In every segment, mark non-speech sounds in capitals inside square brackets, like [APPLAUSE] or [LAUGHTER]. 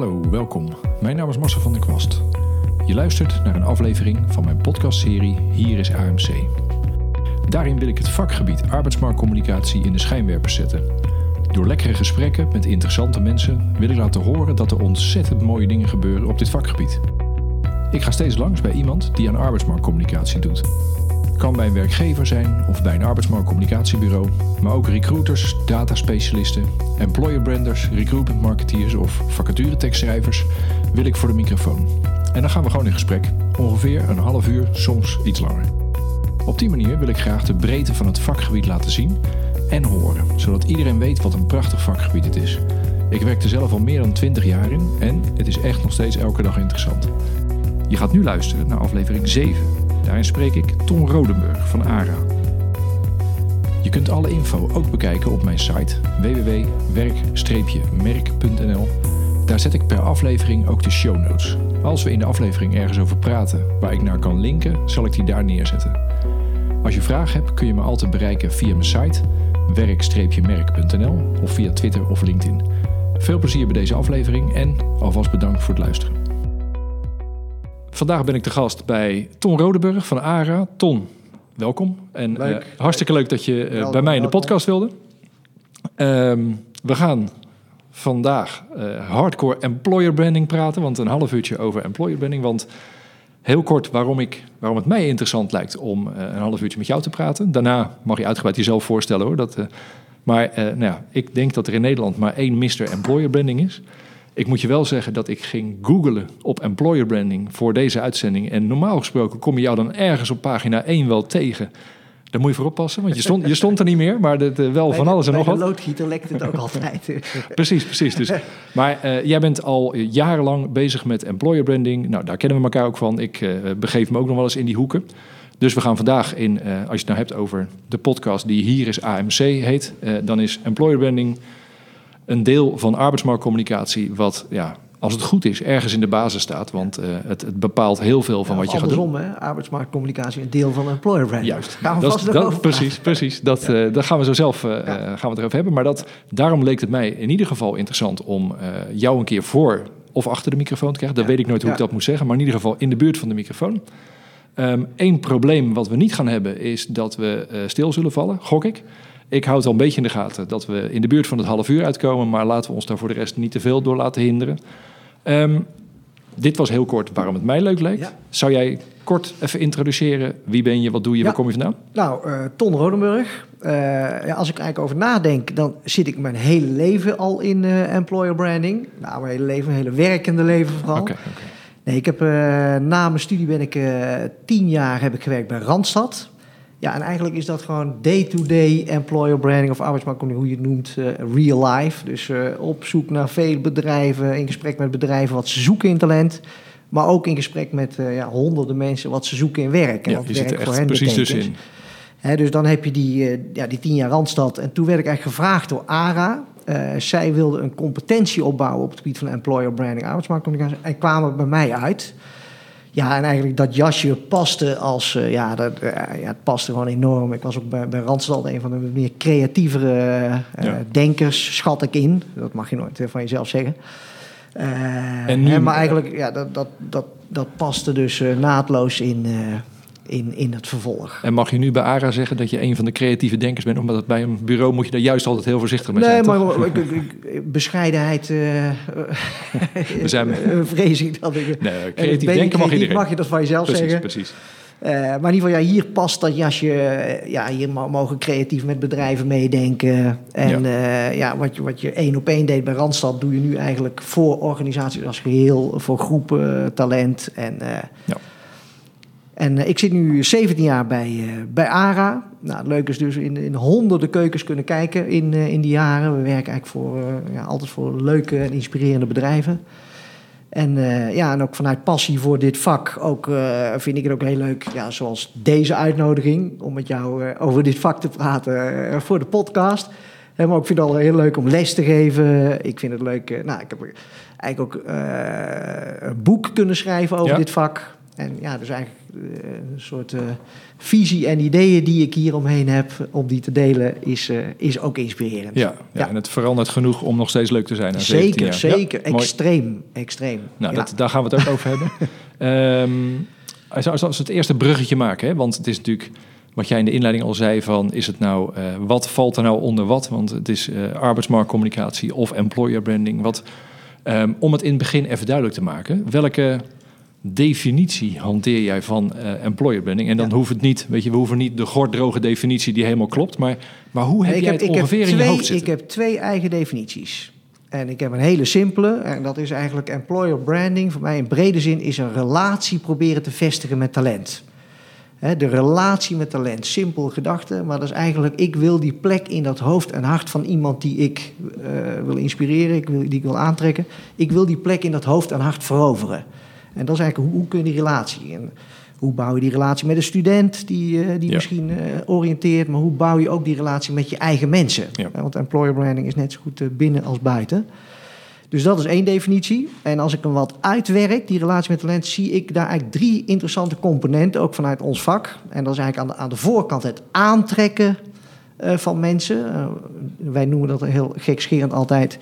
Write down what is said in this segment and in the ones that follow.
Hallo, welkom. Mijn naam is Marcel van der Kwast. Je luistert naar een aflevering van mijn podcastserie Hier is AMC. Daarin wil ik het vakgebied arbeidsmarktcommunicatie in de schijnwerpers zetten. Door lekkere gesprekken met interessante mensen wil ik laten horen dat er ontzettend mooie dingen gebeuren op dit vakgebied. Ik ga steeds langs bij iemand die aan arbeidsmarktcommunicatie doet. Kan bij een werkgever zijn of bij een arbeidsmarktcommunicatiebureau, maar ook recruiters, dataspecialisten, employer branders, recruitment marketeers of vacaturetekstschrijvers wil ik voor de microfoon. En dan gaan we gewoon in gesprek, ongeveer een half uur, soms iets langer. Op die manier wil ik graag de breedte van het vakgebied laten zien en horen, zodat iedereen weet wat een prachtig vakgebied het is. Ik werk er zelf al meer dan 20 jaar in en het is echt nog steeds elke dag interessant. Je gaat nu luisteren naar aflevering 7. Daarin spreek ik Ton Rodenburg van ARA. Je kunt alle info ook bekijken op mijn site www.werk-merk.nl. Daar zet ik per aflevering ook de show notes. Als we in de aflevering ergens over praten waar ik naar kan linken, zal ik die daar neerzetten. Als je vragen hebt, kun je me altijd bereiken via mijn site werk-merk.nl of via Twitter of LinkedIn. Veel plezier bij deze aflevering en alvast bedankt voor het luisteren. Vandaag ben ik te gast bij Ton Rodeburg van ARA. Ton, welkom. En Leuk. eh, hartstikke leuk dat je eh, Welkom, bij mij in de welkom. podcast wilde. Ehm, we gaan vandaag eh, hardcore employer branding praten, want een half uurtje over employer branding. Want heel kort waarom, ik, waarom het mij interessant lijkt om een half uurtje met jou te praten. Daarna mag je uitgebreid jezelf voorstellen hoor. Dat, maar nou ja, ik denk dat er in Nederland maar één Mr. Employer Branding is. Ik moet je wel zeggen dat ik ging googlen op employer branding voor deze uitzending. En normaal gesproken kom je jou dan ergens op pagina 1 wel tegen. Daar moet je voor oppassen, want je stond, je stond er niet meer, maar dat, eh, wel Bij van de- alles en nog de wat. loodgieter lekt het ook [LAUGHS] altijd. Precies, precies. Dus, maar eh, jij bent al jarenlang bezig met employer branding. Nou, daar kennen we elkaar ook van. Ik eh, begeef me ook nog wel eens in die hoeken. Dus we gaan vandaag in, als je het nou hebt over de podcast die hier is AMC heet, dan is employer branding een deel van arbeidsmarktcommunicatie wat, ja, als het goed is, ergens in de basis staat. Want eh, het, het bepaalt heel veel van Ja, wat je gaat doen. andersom, hè? arbeidsmarktcommunicatie een deel van employer brand. Juist. Gaan we Dat, vast dat- precies, precies. Dat, eh, dat gaan we zo zelf Ja. eh, gaan we het erover hebben. Maar dat, daarom leek het mij in ieder geval interessant om jou een keer voor of achter de microfoon te krijgen. Dat weet ik nooit hoe ik dat moet zeggen. Maar in ieder geval in de buurt van de microfoon. Eén probleem wat we niet gaan hebben is dat we stil zullen vallen, gok ik. Ik houd al een beetje in de gaten dat we in de buurt van het half uur uitkomen. Maar laten we ons daar voor de rest niet te veel door laten hinderen. Ehm, dit was heel kort waarom het mij leuk leek. Ja. Zou jij kort even introduceren? Wie ben je, wat doe je, Ja. waar kom je vandaan? Nou, eh, Ton Rodenburg. Eh, ja, als ik eigenlijk over nadenk, dan zit ik mijn hele leven al in eh, employer branding. Nou, mijn hele leven, mijn hele werkende leven vooral. Nee, ik heb na mijn studie ben ik tien jaar heb ik gewerkt bij Randstad. Ja, en eigenlijk is dat gewoon day-to-day employer branding of arbeidsmarktcommunicatie, hoe je het noemt, eh, real life. Dus eh, op zoek naar veel bedrijven, in gesprek met bedrijven wat ze zoeken in talent. Maar ook in gesprek met eh, ja, honderden mensen wat ze zoeken in werk. En Ja, wat zit werk er voor echt hen precies tussenin. Hè, dus dan heb je die, ja, die tien jaar Randstad. En toen werd ik eigenlijk gevraagd door ARA. Zij wilde een competentie opbouwen op het gebied van employer branding, arbeidsmarktcommunicatie. En kwamen bij mij uit. Ja, en eigenlijk dat jasje paste als... eh, ja, dat, eh, ja, het paste gewoon enorm. Ik was ook bij, bij Randstad een van de meer creatievere eh, Ja. denkers, schat ik in. Dat mag je nooit van jezelf zeggen. En nu- hè, maar eigenlijk, ja, dat, dat, dat, dat paste dus naadloos in, in, in het vervolg. En mag je nu bij ARA zeggen dat je een van de creatieve denkers bent? Omdat het bij een bureau moet je daar juist altijd heel voorzichtig mee Nee, zijn. maar toch? ik- ik- ik- bescheidenheid eh We zijn- [LAUGHS] eh, vrees ik dat ik... Nee, eh, creatief je denken mag iedereen. Mag je dat van jezelf precies, zeggen? precies. Eh, maar in ieder geval, ja, hier past dat jasje. eh, ja, hier mo- mogen creatief met bedrijven meedenken. En ja. ja, wat, je, wat je één op één deed bij Randstad, doe je nu eigenlijk voor organisaties als geheel, voor groepen, talent. En, Ja. En eh, ik zit nu 17 jaar bij, eh, bij ARA. Nou, het leuke is dus in, in honderden keukens kunnen kijken in, eh, in die jaren. We werken eigenlijk voor, ja, altijd voor leuke en inspirerende bedrijven. En, ja, en ook vanuit passie voor dit vak ook, vind ik het ook heel leuk, ja, zoals deze uitnodiging, om met jou over dit vak te praten voor de podcast. Maar ik vind het al heel leuk om les te geven. Ik vind het leuk, nou, ik heb eigenlijk ook een boek kunnen schrijven over Ja. dit vak. En ja, dus eigenlijk uh, een soort uh, visie en ideeën die ik hier omheen heb, om die te delen, is, uh, is ook inspirerend. Ja, ja, ja, en het verandert genoeg om nog steeds leuk te zijn. Zeker, jaar. zeker. extreem, extreem. Nou, dat, daar gaan we het ook over hebben. [LAUGHS] Um, als, als we het eerste bruggetje maken, hè, want het is natuurlijk wat jij in de inleiding al zei van is het nou uh, wat valt er nou onder wat? Want het is arbeidsmarktcommunicatie of employer branding. Wat, um, om het in het begin even duidelijk te maken, welke definitie hanteer jij van uh, employer branding? En dan ja. hoeft het niet, weet je, we hoeven niet de gorddroge definitie die helemaal klopt, maar, maar hoe heb ik jij heb, het ongeveer twee, in je hoofd zitten? Ik heb twee eigen definities. En ik heb een hele simpele, en dat is eigenlijk employer branding. Voor mij in brede zin is een relatie proberen te vestigen met talent. de relatie met talent, simpel gedachte, maar dat is eigenlijk, ik wil die plek in dat hoofd en hart van iemand die ik uh, wil inspireren, ik wil, die ik wil aantrekken. Ik wil die plek in dat hoofd en hart veroveren. En dat is eigenlijk, hoe, hoe kun je die relatie? En hoe bouw je die relatie met een student die, uh, die Ja. misschien uh, oriënteert, maar hoe bouw je ook die relatie met je eigen mensen? Ja. Want employer branding is net zo goed binnen als buiten. Dus dat is één definitie. En als ik hem wat uitwerk, die relatie met talent, zie ik daar eigenlijk drie interessante componenten, ook vanuit ons vak. En dat is eigenlijk aan de, aan de voorkant het aantrekken uh, van mensen. Uh, wij noemen dat heel gekscherend altijd.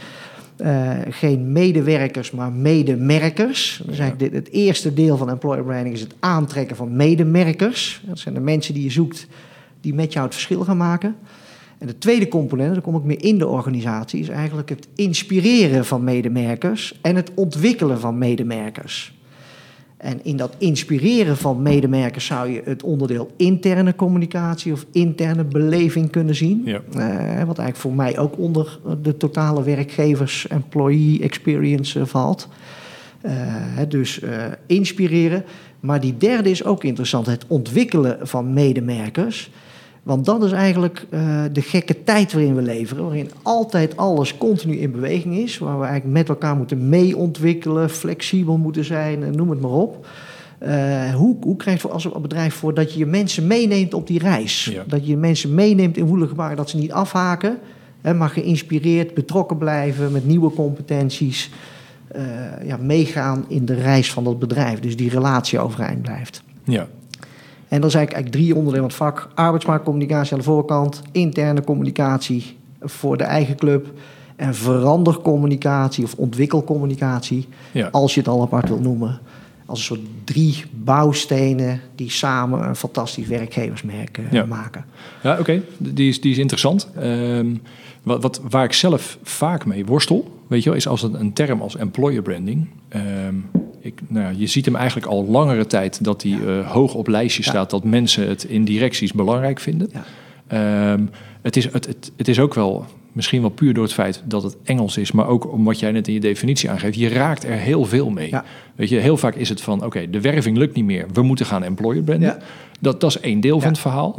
Uh, geen medewerkers, maar medemerkers. Dus eigenlijk dit, het eerste deel van employer branding is het aantrekken van medemerkers. Dat zijn de mensen die je zoekt die met jou het verschil gaan maken. En de tweede component, daar kom ik meer in de organisatie, is eigenlijk het inspireren van medemerkers en het ontwikkelen van medemerkers. En in dat inspireren van medemerkers zou je het onderdeel interne communicatie of interne beleving kunnen zien. Ja. Uh, wat eigenlijk voor mij ook onder de totale werkgevers-employee experience uh, valt. Uh, dus inspireren. Maar die derde is ook interessant: het ontwikkelen van medemerkers. Want dat is eigenlijk uh, de gekke tijd waarin we leven, waarin altijd alles continu in beweging is, waar we eigenlijk met elkaar moeten mee ontwikkelen, flexibel moeten zijn, noem het maar op. Uh, hoe, hoe krijg je als bedrijf voor dat je je mensen meeneemt op die reis? Ja. Dat je je mensen meeneemt in woelige dat ze niet afhaken, hè, maar geïnspireerd, betrokken blijven met nieuwe competenties. Uh, ja, meegaan in de reis van dat bedrijf. Dus die relatie overeind blijft. Ja. En dat is eigenlijk, eigenlijk drie onderdelen van het vak. Arbeidsmarktcommunicatie aan de voorkant, interne communicatie voor de eigen club en verandercommunicatie of ontwikkelcommunicatie, Ja. als je het al apart wil noemen. Als een soort drie bouwstenen die samen een fantastisch werkgeversmerk Ja. maken. Ja, oké. Die, is, die is interessant. Ehm, wat, wat, waar ik zelf vaak mee worstel, weet je wel, is als een, een term als employer branding. Ehm, nou, ja, je ziet hem eigenlijk al langere tijd dat hij uh, hoog op lijstjes staat, dat mensen het in directies belangrijk vinden. Ehm, het, is, het, het, het is ook wel, misschien wel puur door het feit dat het Engels is, maar ook om wat jij net in je definitie aangeeft, je raakt er heel veel mee. Ja. Weet je, heel vaak is het van, oké, de werving lukt niet meer, we moeten gaan employer branden. Ja. Dat, dat is één deel van het verhaal.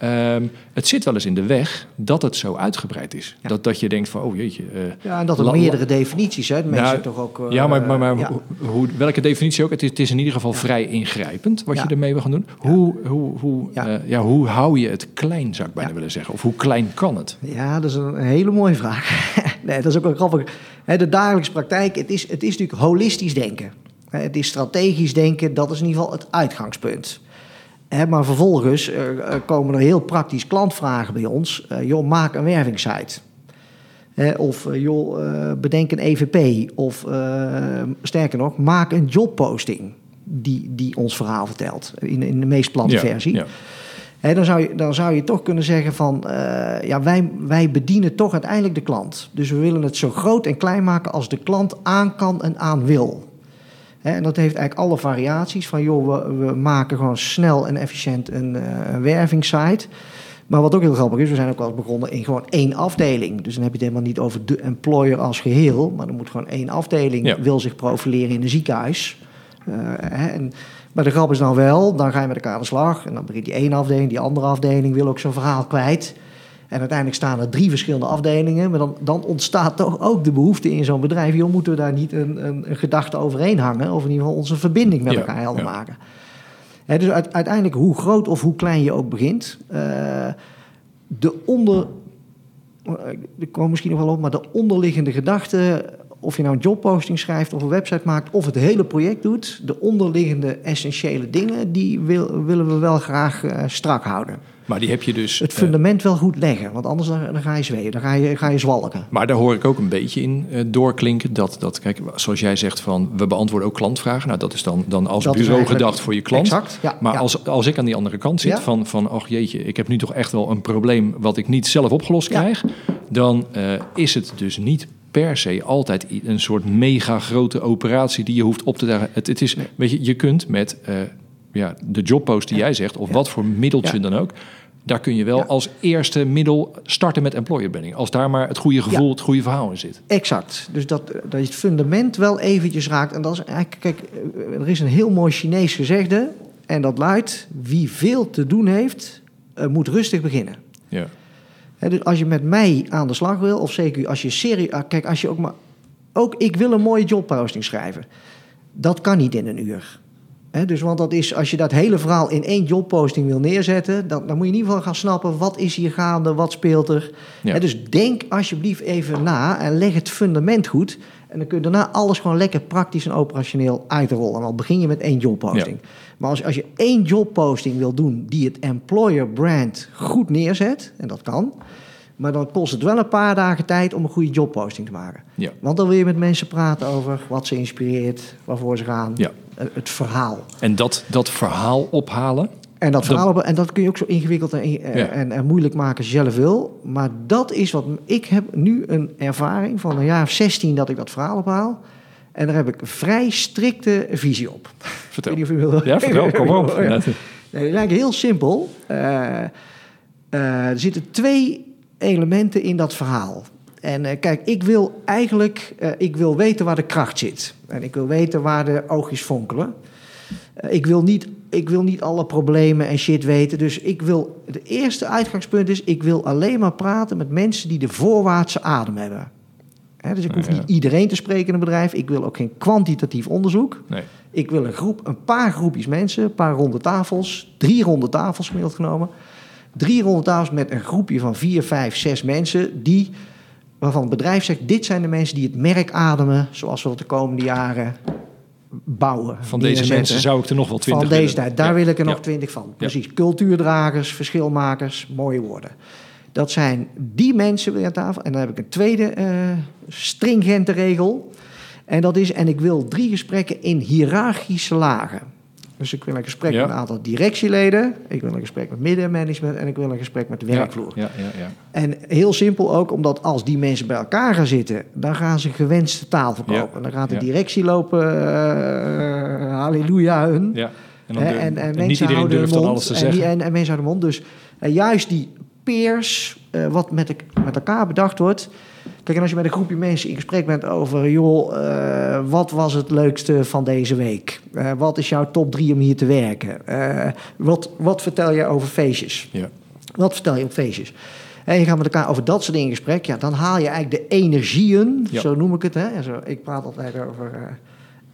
Ehm, het zit wel eens in de weg dat het zo uitgebreid is. Ja. Dat, dat je denkt van, oh jeetje. eh, Ja, en dat er meerdere definities, hè? Mensen Nou, toch ook... uh, ja, maar, maar, maar ja. Hoe, hoe- welke definitie ook, het is, het is in ieder geval vrij ingrijpend wat je ermee wil gaan doen. Hoe, hoe, hoe, Ja. ja. hoe hou je het klein, zou ik bijna willen zeggen? Of hoe klein kan het? Ja, dat is een hele mooie vraag. [LAUGHS] nee, dat is ook wel grappig. De dagelijkse praktijk, het is, het is natuurlijk holistisch denken. Het is strategisch denken, dat is in ieder geval het uitgangspunt. Maar vervolgens eh, eh, komen er heel praktisch klantvragen bij ons. Eh, joh, maak een wervingssite. Of joh, bedenk een EVP. Of sterker nog, maak een jobposting die, die ons verhaal vertelt. In, in de meest platte Ja, versie. ja. Dan, zou je, dan zou je toch kunnen zeggen van... ja, wij, wij bedienen toch uiteindelijk de klant. Dus we willen het zo groot en klein maken als de klant aan kan en aan wil. En dat heeft eigenlijk alle variaties van... joh, we, we maken gewoon snel en efficiënt een, eh, een wervingssite... Maar wat ook heel grappig is, we zijn ook wel eens begonnen in gewoon één afdeling. Dus dan heb je het helemaal niet over de employer als geheel. Maar er moet gewoon één afdeling Ja. wil zich profileren in een ziekenhuis. Eh, hè, en, maar de grap is dan wel, dan ga je met elkaar aan de slag. En dan begint die ene afdeling, die andere afdeling wil ook zijn verhaal kwijt. En uiteindelijk staan er drie verschillende afdelingen. Maar dan, dan ontstaat toch ook de behoefte in zo'n bedrijf. Joh, moeten we daar niet een, een, een gedachte overheen hangen? Of in ieder geval onze verbinding met elkaar helder ja. maken. Dus uit- uiteindelijk, hoe groot of hoe klein je ook begint, eh, de onder. Ik kom misschien nog wel op, maar de onderliggende gedachte of je nou een jobposting schrijft of een website maakt of het hele project doet, de onderliggende essentiële dingen, die wil, willen we wel graag uh, strak houden. Maar die heb je dus. Het fundament wel goed leggen, want anders dan, dan ga je zweeën, dan ga je, ga je zwalken. Maar daar hoor ik ook een beetje in uh, doorklinken dat, dat, kijk, zoals jij zegt van we beantwoorden ook klantvragen. Nou, dat is dan, dan als dat bureau gedacht voor je klant. Exact, ja, maar ja. Als, als ik aan die andere kant zit van, van, ach jeetje, ik heb nu toch echt wel een probleem wat ik niet zelf opgelost krijg, dan uh, is het dus niet per se altijd een soort mega grote operatie die je hoeft op te dagen. Het, het is, weet je, je kunt met uh, ja, de jobpost die ja. jij zegt, of ja. wat voor middeltje ja. dan ook, daar kun je wel als eerste middel starten met employer branding. Als daar maar het goede gevoel, het goede verhaal in zit. Exact. Dus dat, dat je het fundament wel eventjes raakt. En dat is eigenlijk, kijk, er is een heel mooi Chinees gezegde. En dat luidt, wie veel te doen heeft, uh, moet rustig beginnen. Ja. He, dus als je met mij aan de slag wil, of zeker als je serie... Kijk, als je ook maar... Ook ik wil een mooie jobposting schrijven. Dat kan niet in een uur. He, dus want dat is, als je dat hele verhaal in één jobposting wil neerzetten... Dan, dan moet je in ieder geval gaan snappen, wat is hier gaande, wat speelt er. Ja. He, dus denk alsjeblieft even na en leg het fundament goed... En dan kun je daarna alles gewoon lekker praktisch en operationeel uitrollen. En dan begin je met één jobposting. Ja. Maar als, als je één jobposting wil doen die het employer brand goed neerzet, en dat kan, maar dan kost het wel een paar dagen tijd om een goede jobposting te maken. Ja. Want dan wil je met mensen praten over wat ze inspireert, waarvoor ze gaan, ja. het verhaal. En dat, dat verhaal ophalen, en dat, verhaal, dat... en dat kun je ook zo ingewikkeld en, ja. en, en, moeilijk maken als je zelf wil. Maar dat is wat... Ik heb nu een ervaring van een jaar of 16 dat ik dat verhaal ophaal. En daar heb ik een vrij strikte visie op. Vertel. Ik weet niet of u wil... Ja, vertel. Kom op. [LAUGHS] Ja. Nee, dat is eigenlijk heel simpel. Uh, uh, er zitten twee elementen in dat verhaal. En uh, kijk, ik wil eigenlijk... ik wil weten waar de kracht zit. En ik wil weten waar de oogjes fonkelen. Eh, ik wil, niet, ik wil niet alle problemen en shit weten. Dus ik wil. Het eerste uitgangspunt is: ik wil alleen maar praten met mensen die de voorwaartse adem hebben. He, dus ik hoef ja. niet iedereen te spreken in een bedrijf. Ik wil ook geen kwantitatief onderzoek. Nee. Ik wil een groep, een paar groepjes mensen, een paar ronde tafels, drie ronde tafels gemiddeld genomen. Drie ronde tafels met een groepje van vier, vijf, zes mensen die, waarvan het bedrijf zegt: dit zijn de mensen die het merk ademen, zoals we dat de komende jaren bouwen. Van deze mensen zou ik er nog wel twintig Van deze tijd, daar ja. wil ik er nog twintig van. Precies, cultuurdragers, verschilmakers, mooie woorden. Dat zijn die mensen weer aan tafel. En dan heb ik een tweede uh, stringente regel. En dat is, en ik wil drie gesprekken in hiërarchische lagen. Dus ik wil een gesprek met een aantal directieleden. Ik wil een gesprek met middenmanagement. En ik wil een gesprek met de werkvloer. Ja, ja, ja, en heel simpel ook, omdat als die mensen bij elkaar gaan zitten... dan gaan ze gewenste taal verkopen. Dan gaat de directie lopen, uh, halleluja hun. Ja. En, en, en, en, mensen niet iedereen durft mond, dan alles te zeggen. En, en, mensen houden de mond. Dus uh, juist die peers, uh, wat met, de, met elkaar bedacht wordt... Kijk, en als je met een groepje mensen in gesprek bent over... joh, uh, wat was het leukste van deze week? Uh, wat is jouw top drie om hier te werken? Uh, wat, wat vertel je over feestjes? Ja. Wat vertel je op feestjes? En je gaat met elkaar over dat soort dingen in gesprek. Ja, dan haal je eigenlijk de energieën, ja. zo noem ik het. Hè? En zo, ik praat altijd over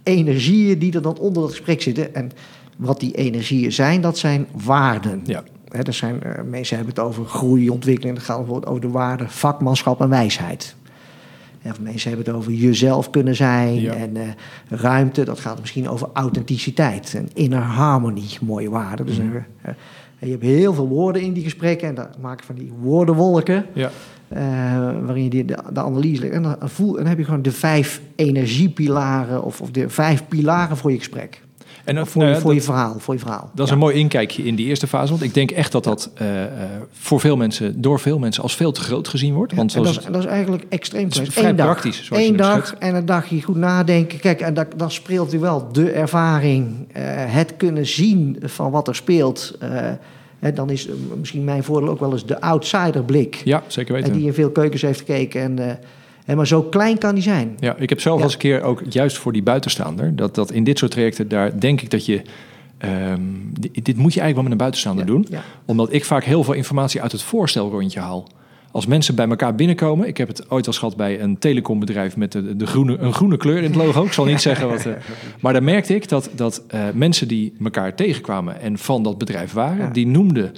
energieën die er dan onder dat gesprek zitten. En wat die energieën zijn, dat zijn waarden. Ja. He, zijn, uh, mensen hebben het over groei, ontwikkeling. Dat gaat bijvoorbeeld over de waarden vakmanschap en wijsheid. En mensen hebben het over jezelf kunnen zijn ja. en uh, ruimte. Dat gaat misschien over authenticiteit en inner harmony, mooie waarden. Dus, mm. uh, je hebt heel veel woorden in die gesprekken en dat maken van die woordenwolken. Ja. waarin je die, de, de analyse legt. En dan, voel, en dan heb je gewoon de vijf energiepilaren of, of de vijf pilaren voor je gesprek. En dan, voor, nou, voor, dat, je verhaal, voor je verhaal. Dat is ja. een mooi inkijkje in die eerste fase. Want ik denk echt dat dat uh, uh, voor veel mensen, door veel mensen als veel te groot gezien wordt. Ja, want dat, is, dat, is, eigenlijk extreem is vrij Eén dag, praktisch. Eén dag en een dagje goed nadenken. Kijk, en dat, dan speelt u wel de ervaring, uh, het kunnen zien van wat er speelt. Hè, dan is misschien mijn voordeel ook wel eens de outsiderblik. Ja, zeker weten. En die in veel keukens heeft gekeken en... He, maar zo klein kan die zijn. Ja, ik heb zelf ja. als een keer ook juist voor die buitenstaander... dat, dat in dit soort trajecten, daar denk ik dat je... Um, dit, dit, moet je eigenlijk wel met een buitenstaander ja. doen. Ja. Omdat ik vaak heel veel informatie uit het voorstelrondje haal. Als mensen bij elkaar binnenkomen... Ik heb het ooit al gehad bij een telecombedrijf... met de, de groene, een groene kleur in het logo. Ik zal niet [LAUGHS] zeggen wat... Uh, maar daar merkte ik dat, dat uh, mensen die elkaar tegenkwamen... en van dat bedrijf waren... die noemden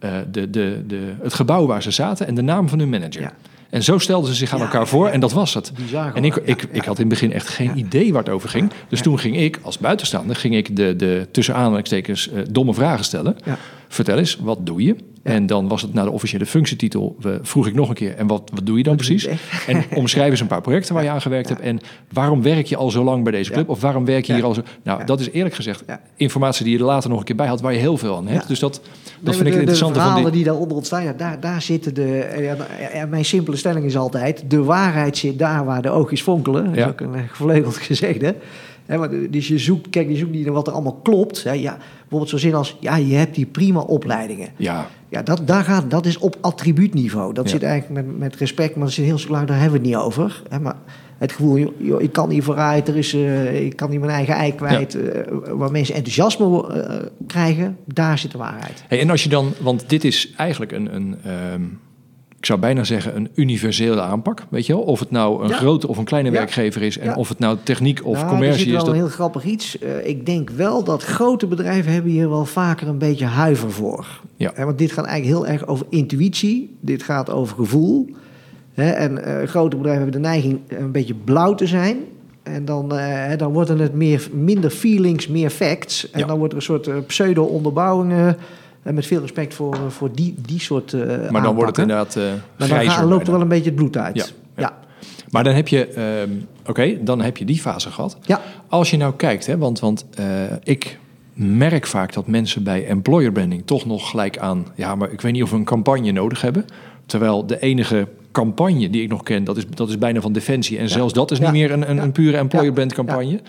uh, de, de, de, het gebouw waar ze zaten... en de naam van hun manager. En zo stelden ze zich aan elkaar voor en dat was het. Bizar En ik, ik, ik had in het begin echt geen idee waar het over ging. Dus toen ging ik, als buitenstaander, ging ik de, de tussen aanhalingstekens eh, domme vragen stellen. Ja. Vertel eens, wat doe je? En dan was het naar de officiële functietitel. We, vroeg ik nog een keer, en wat, wat doe je dan precies? [LAUGHS] En omschrijf eens een paar projecten waar je aan gewerkt hebt. En waarom werk je al zo lang bij deze club? Of waarom werk je hier al zo... Nou, dat is eerlijk gezegd informatie die je er later nog een keer bij had... waar je heel veel aan hebt. Dus dat, dat vind ik het interessante de van verhalen die... die daaronder ontstaan, ja, daar, daar zitten de... Ja, mijn simpele stelling is altijd... de waarheid zit daar waar de oogjes fonkelen. Dat is Ja. ook een eh, gevleugeld gezegde. De- dus je zoekt, kijk, je zoekt niet naar wat er allemaal klopt. Ja, bijvoorbeeld zo'n zin als... ja, je hebt die prima opleidingen. Ja, Ja, dat, daar gaat, dat is op attribuutniveau. Dat Ja. zit eigenlijk met, met respect, maar dat zit heel laag, daar hebben we het niet over. Maar het gevoel, joh, ik kan hier vooruit, er is, eh, ik kan hier mijn eigen ei kwijt. eh, waar mensen enthousiasme eh, krijgen, daar zit de waarheid. Hey, en als je dan, want dit is eigenlijk een, een ehm, ik zou bijna zeggen, een universele aanpak. Weet je wel? Of het nou een Ja. grote of een kleine Ja. werkgever is. En Ja. of het nou techniek of nou, er commercie zit is. wel Dat, een heel grappig iets. Eh, ik denk wel dat grote bedrijven hebben hier wel vaker een beetje huiver voor. Ja. Want dit gaat eigenlijk heel erg over intuïtie. Dit gaat over gevoel. Hè, en eh, grote bedrijven hebben de neiging een beetje blauw te zijn. En dan, hè, dan worden het meer, minder feelings, meer facts. En dan wordt er een soort pseudo-onderbouwingen. En met veel respect voor, eh, voor die, die soort eh maar dan wordt het inderdaad eh Maar dan gaat- loopt er wel een beetje het bloed uit. Ja, ja. ja. Maar dan heb je, ehm, oké, dan heb je die fase gehad. Ja. Als je nou kijkt, hè, want, want eh, ik merk vaak dat mensen bij employer branding toch nog gelijk aan, ja, maar ik weet niet of we een campagne nodig hebben. Terwijl de enige campagne die ik nog ken, dat is, dat is bijna van Defensie. En zelfs dat is niet meer een, een, een pure employer brand campagne.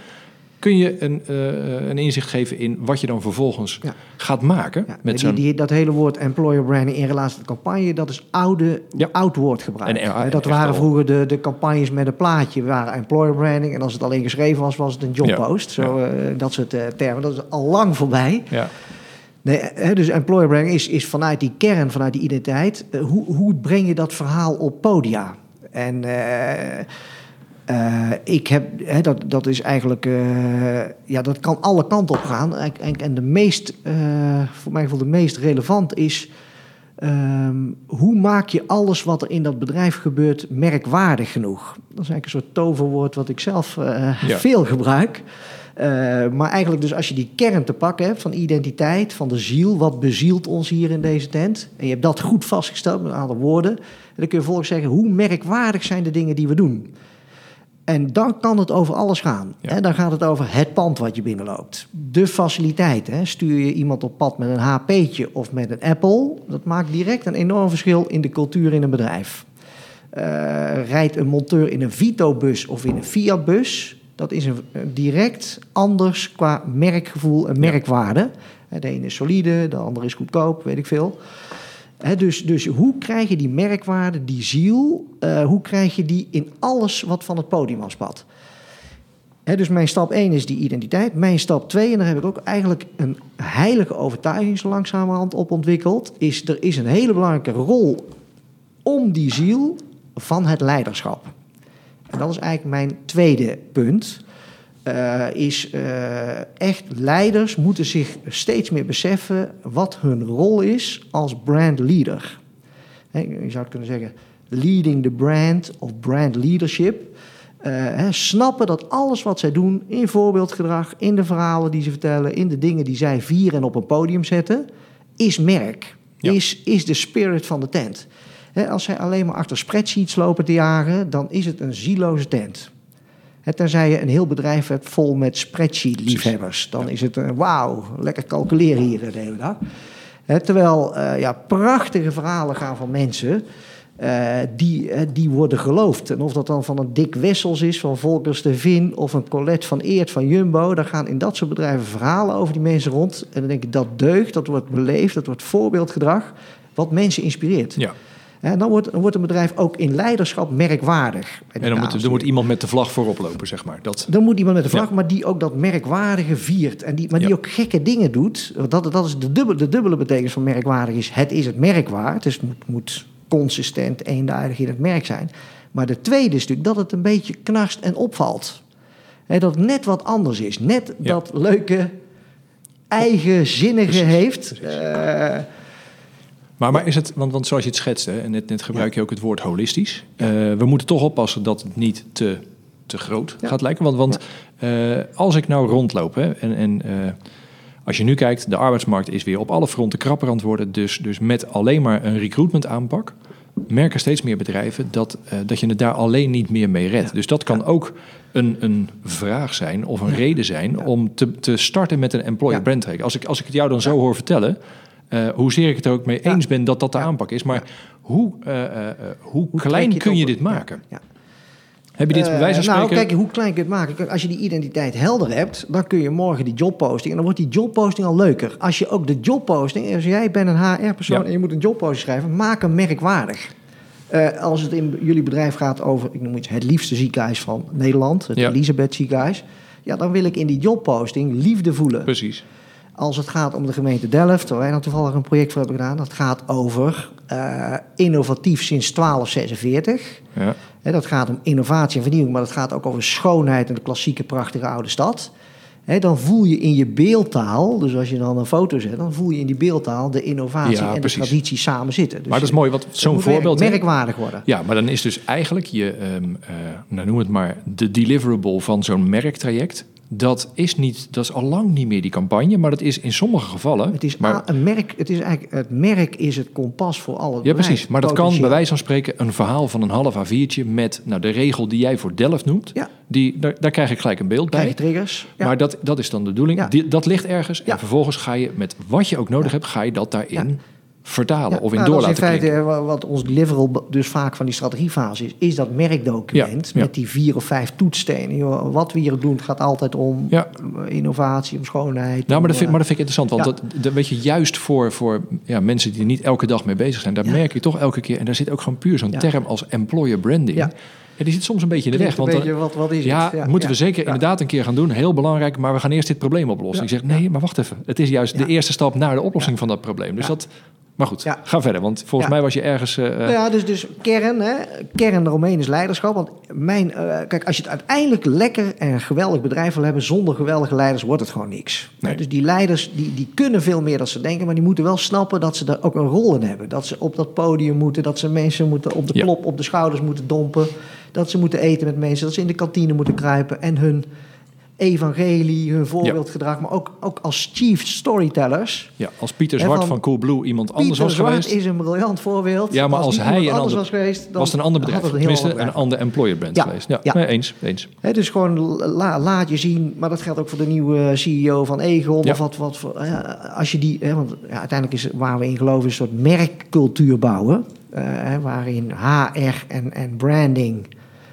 Kun je een, eh, een inzicht geven in wat je dan vervolgens Ja. gaat maken Ja, met die, dat hele woord employer branding in relatie tot campagne, dat is oude, Ja. oud woordgebruik. En, eh, Hè, dat waren vroeger de, de campagnes met een plaatje, waren employer branding. En als het alleen geschreven was, was het een jobpost. Zo, eh, dat soort eh, termen. Dat is al lang voorbij. Ja, Nee, hè, dus employer branding is, is vanuit die kern, vanuit die identiteit. eh, hoe, hoe breng je dat verhaal op podia? En eh, ik heb, hè, dat, dat is eigenlijk, eh, ja, dat kan alle kanten op gaan. En, en, de meest, eh, voor mij gevoel, de meest relevant is. ehm, hoe maak je alles wat er in dat bedrijf gebeurt merkwaardig genoeg? Dat is eigenlijk een soort toverwoord wat ik zelf Ja. veel gebruik. Maar eigenlijk dus als je die kern te pakken hebt van identiteit, van de ziel, wat bezielt ons hier in deze tent? En je hebt dat goed vastgesteld met een aantal woorden. En dan kun je vervolgens zeggen, hoe merkwaardig zijn de dingen die we doen? En dan kan het over alles gaan. Ja. Dan gaat het over het pand wat je binnenloopt. De faciliteit. Stuur je iemand op pad met een HP'tje of met een Apple... dat maakt direct een enorm verschil in de cultuur in een bedrijf. Eh, rijdt een monteur in een Vito-bus of in een Fiat-bus... dat is een, een direct anders qua merkgevoel en merkwaarde. De ene is solide, de andere is goedkoop, weet ik veel... Dus, dus hoe krijg je die merkwaarde, die ziel, eh, hoe krijg je die in alles wat van het podium afspat? Hè, dus mijn stap 1 is die identiteit. Mijn stap 2, en daar heb ik ook eigenlijk een heilige overtuiging zo langzamerhand op ontwikkeld, is er is een hele belangrijke rol om die ziel van het leiderschap. En dat is eigenlijk mijn tweede punt. Eh, is eh, echt leiders moeten zich steeds meer beseffen wat hun rol is als brand leader. Je zou het kunnen zeggen, leading the brand of brand leadership. Eh, snappen dat alles wat zij doen in voorbeeldgedrag, in de verhalen die ze vertellen, in de dingen die zij vieren en op een podium zetten, is merk. Ja. Is, is de spirit van de tent. Als zij alleen maar achter spreadsheets lopen te jagen, dan is het een zieloze tent. Tenzij je een heel bedrijf hebt vol met spreadsheet-liefhebbers. Dan is het, eh, wauw, lekker calculeren hier de hele dag. Terwijl eh, ja, prachtige verhalen gaan van mensen eh, die, die worden geloofd. En of dat dan van een Dick Wessels is, van Volkers de Vin... of een Colette van Eert van Jumbo... dan gaan in dat soort bedrijven verhalen over die mensen rond. En dan denk ik, dat deugt, dat wordt beleefd, dat wordt voorbeeldgedrag... wat mensen inspireert. ja. En dan wordt, dan wordt een bedrijf ook in leiderschap merkwaardig. En dan moet, dan moet iemand met de vlag voorop lopen, zeg maar. Dat, Dan moet iemand met een vlag, Ja. maar die ook dat merkwaardige viert. En die, maar die Ja. ook gekke dingen doet. Dat, dat is de dubbele, de dubbele betekenis van merkwaardig is... het is het merk waard. Dus het moet, moet consistent, eenduidig in het merk zijn. Maar de tweede is natuurlijk dat het een beetje knarst en opvalt. Hè, dat het net wat anders is. Net Ja. dat leuke, eigenzinnige heeft. precies. Maar, maar is het, want, want zoals je het schetst, hè, en net, net gebruik je ook het woord holistisch. Eh, we moeten toch oppassen dat het niet te, te groot gaat lijken. Want, want eh, als ik nou rondloop hè, en, en eh, als je nu kijkt, de arbeidsmarkt is weer op alle fronten krapper aan het worden. Dus, dus met alleen maar een recruitment aanpak merken steeds meer bedrijven dat, dat je het daar alleen niet meer mee redt. Dus dat kan ook een, een vraag zijn of een reden zijn om te, te starten met een employer Ja. brand track. Als ik, als ik het jou dan zo hoor vertellen, eh hoezeer ik het er ook mee eens ben dat dat de aanpak is. Maar hoe, eh, eh, hoe, Hoe klein je het kun je dit maken? Heb je dit bij wijze van nou, spreken? kijk, hoe klein kun je het maken? Als je die identiteit helder hebt, dan kun je morgen die jobposting... en dan wordt die jobposting al leuker. Als je ook de jobposting... als jij bent een HR-persoon Ja. en je moet een jobposting schrijven... maak hem merkwaardig. Als het in jullie bedrijf gaat over... ik noem iets, het liefste ziekenhuis van Nederland... het Ja. Elisabeth ziekenhuis... ja, dan wil ik in die jobposting liefde voelen. Precies. Als het gaat om de gemeente Delft, waar wij dan toevallig een project voor hebben gedaan... dat gaat over eh, innovatief sinds 1246... Ja. Dat gaat om innovatie en vernieuwing, maar dat gaat ook over schoonheid en de klassieke prachtige oude stad. Hè, dan voel je in je beeldtaal, dus als je dan een foto zet, dan voel je in die beeldtaal de innovatie Ja, en precies. de traditie samen zitten. Dus maar dat is mooi, want zo'n voorbeeld... merk- merkwaardig worden. Ja, maar dan is dus eigenlijk je, eh, nou noem het maar, de deliverable van zo'n merktraject. Dat is, niet, dat is al lang niet meer die campagne, maar dat is in sommige gevallen. Het is, maar, een merk, het is eigenlijk het merk is het kompas voor alle ja, precies. Maar dat kan bij wijze van spreken een verhaal van een half A4'tje met nou, de regel die jij voor Delft noemt. Ja. Die, daar, daar krijg ik gelijk een beeld Krijg bij. triggers. Ja. Maar dat, dat is dan de bedoeling. Ja. Die- dat ligt ergens. En vervolgens ga je met wat je ook nodig hebt, ga je dat daarin. Vertalen Ja, of in nou, door laten in feite klinken. eh, wat ons deliverable dus vaak van die strategiefase is, is dat merkdocument Ja, ja. met die vier of vijf toetsstenen. Wat we hier doen, gaat altijd om Ja. eh, innovatie, om schoonheid. Nou, maar dat, vind, maar dat vind ik interessant. Want Ja. dat, dat weet je, juist voor, voor ja, mensen die niet elke dag mee bezig zijn, daar Ja. merk je toch elke keer. En daar zit ook gewoon puur zo'n Ja. term als employer branding. Ja. Ja, die zit soms een beetje in de weg. Want dan- beetje, wat, wat is ja, het? moeten we zeker Ja. inderdaad een keer gaan doen. Heel belangrijk, maar we gaan eerst dit probleem oplossen. Ja. Ik zeg, nee, maar wacht even. Het is juist Ja. de eerste stap naar de oplossing Ja. van dat probleem. Dus Ja. dat... Maar goed, Ja. ga verder. Want volgens Ja. mij was je ergens... eh, eh, Nou ja, dus, dus kern, hè, kern eromheen is leiderschap. Want mijn, eh, kijk, als je het uiteindelijk lekker en een geweldig bedrijf wil hebben, zonder geweldige leiders wordt het gewoon niks. Nee. Dus die leiders die, die kunnen veel meer dan ze denken, maar die moeten wel snappen dat ze daar ook een rol in hebben. Dat ze op dat podium moeten, dat ze mensen moeten op de Ja. klop, op de schouders moeten dompen. Dat ze moeten eten met mensen, dat ze in de kantine moeten kruipen en hun evangelie, hun voorbeeldgedrag, maar ook, ook als chief storytellers. ja, als Pieter Zwart van van Coolblue iemand anders Pieter was Zwart geweest... is een briljant voorbeeld. Ja, maar als hij een anders ander- was geweest, dan was het een ander bedrijf. een Tenminste, een bedrijf. ander employer brand Ja. geweest. Ja, Ja. Nee, eens, eens. Hè, dus gewoon la- laat je zien, maar dat geldt ook voor de nieuwe CEO van Egon. Of wat, wat voor, als je die, want ja, uiteindelijk is waar we in geloven, is een soort merkcultuur bouwen. hè, waarin HR en, en branding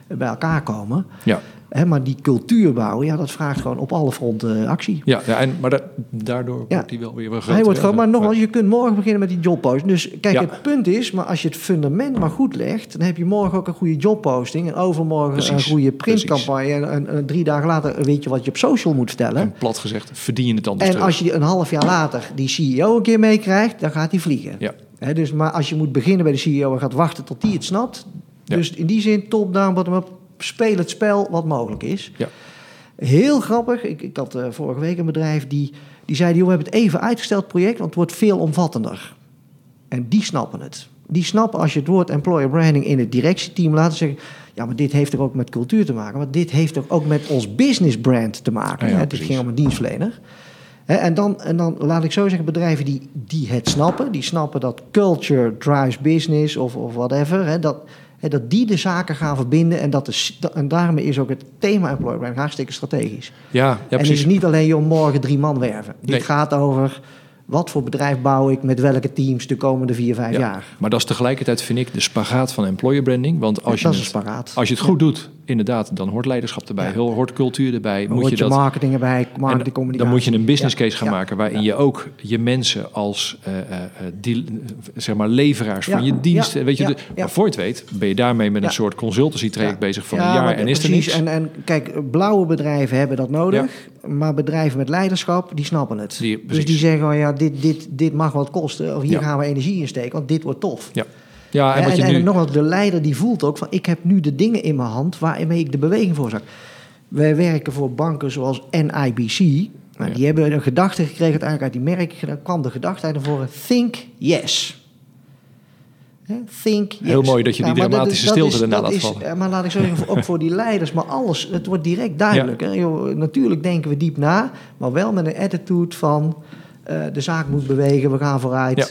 bij elkaar komen. Ja. Hè, maar die cultuur bouwen, ja, dat vraagt gewoon op alle fronten actie. Ja, ja en, maar da- daardoor Ja. wordt hij wel weer wel groter. Hij wordt gewoon, maar nogmaals, je kunt morgen beginnen met die jobposting. Dus kijk, Ja. het punt is, maar als je het fundament maar goed legt, dan heb je morgen ook een goede jobposting en overmorgen Precies, een goede printcampagne. En, en, en drie dagen later weet je wat je op social moet vertellen. En plat gezegd, verdien je het anders En terug. als je een half jaar later die CEO een keer meekrijgt, dan gaat hij vliegen. Ja. Dus, maar als je moet beginnen bij de CEO en gaat wachten tot die het snapt. Ja. Dus in die zin, top-down, bottom-up, speel het spel wat mogelijk is. Ja. Heel grappig, ik, ik had eh, vorige week een bedrijf die, die zei... Joh, we hebben het even uitgesteld project, want het wordt veel omvattender. En die snappen het. Die snappen als je het woord employer branding in het directieteam laat zeggen... ja, maar dit heeft er ook met cultuur te maken. Maar dit heeft er ook met ons business brand te maken. Ja, ja, hè. Het precies. ging om een dienstverlener. En, dan, en dan laat ik zo zeggen, bedrijven die, die het snappen... die snappen dat culture drives business of, of whatever... Dat, dat die de zaken gaan verbinden... en, dat de, s- en daarmee is ook het thema employer branding hartstikke strategisch. Ja, ja en het precies. is niet alleen joh, morgen drie man werven. Dit Nee. gaat over wat voor bedrijf bouw ik met welke teams de komende vier, vijf Ja. jaar. Maar dat is tegelijkertijd, vind ik, de spagaat van employer branding. Want als je, het, als je het goed doet, inderdaad, dan hoort leiderschap erbij. Ja. Heel, hoort cultuur erbij. Dan moet je dat, marketing erbij, marketing, communicatie. dan moet je een business Ja. case gaan Ja. maken waarin Ja. je ook je mensen als eh, eh, eh, zeg maar leveraars Ja. van je dienst, Ja. weet je, Ja. de- Ja. maar voor je het weet, ben je daarmee met een Ja. soort consultancy traject Ja. bezig van Ja, een jaar en is er niks. En, en kijk, blauwe bedrijven hebben dat nodig. Maar bedrijven met leiderschap, die snappen het. Die- dus die zeggen, oh ja, dit, dit, dit mag wat kosten. Of hier Ja. gaan we energie in steken, want dit wordt tof. Ja, ja en je en, nogmaals, de leider die voelt ook van... ik heb nu de dingen in mijn hand waarmee ik de beweging veroorzaak. Wij werken voor banken zoals NIBC. Nou, Ja. Die hebben een gedachte gekregen uiteindelijk uit die merk. Daar kwam de gedachte uit voren. Think yes. Think yes. Heel mooi dat je die Ja, maar dramatische dat stilte dat laat is- vallen. eh, Maar laat ik zeggen, ook voor die leiders, maar alles. Het wordt direct duidelijk. Hè? Joh, natuurlijk denken we diep na, maar wel met een attitude van... eh, de zaak moet bewegen, we gaan vooruit. Ja.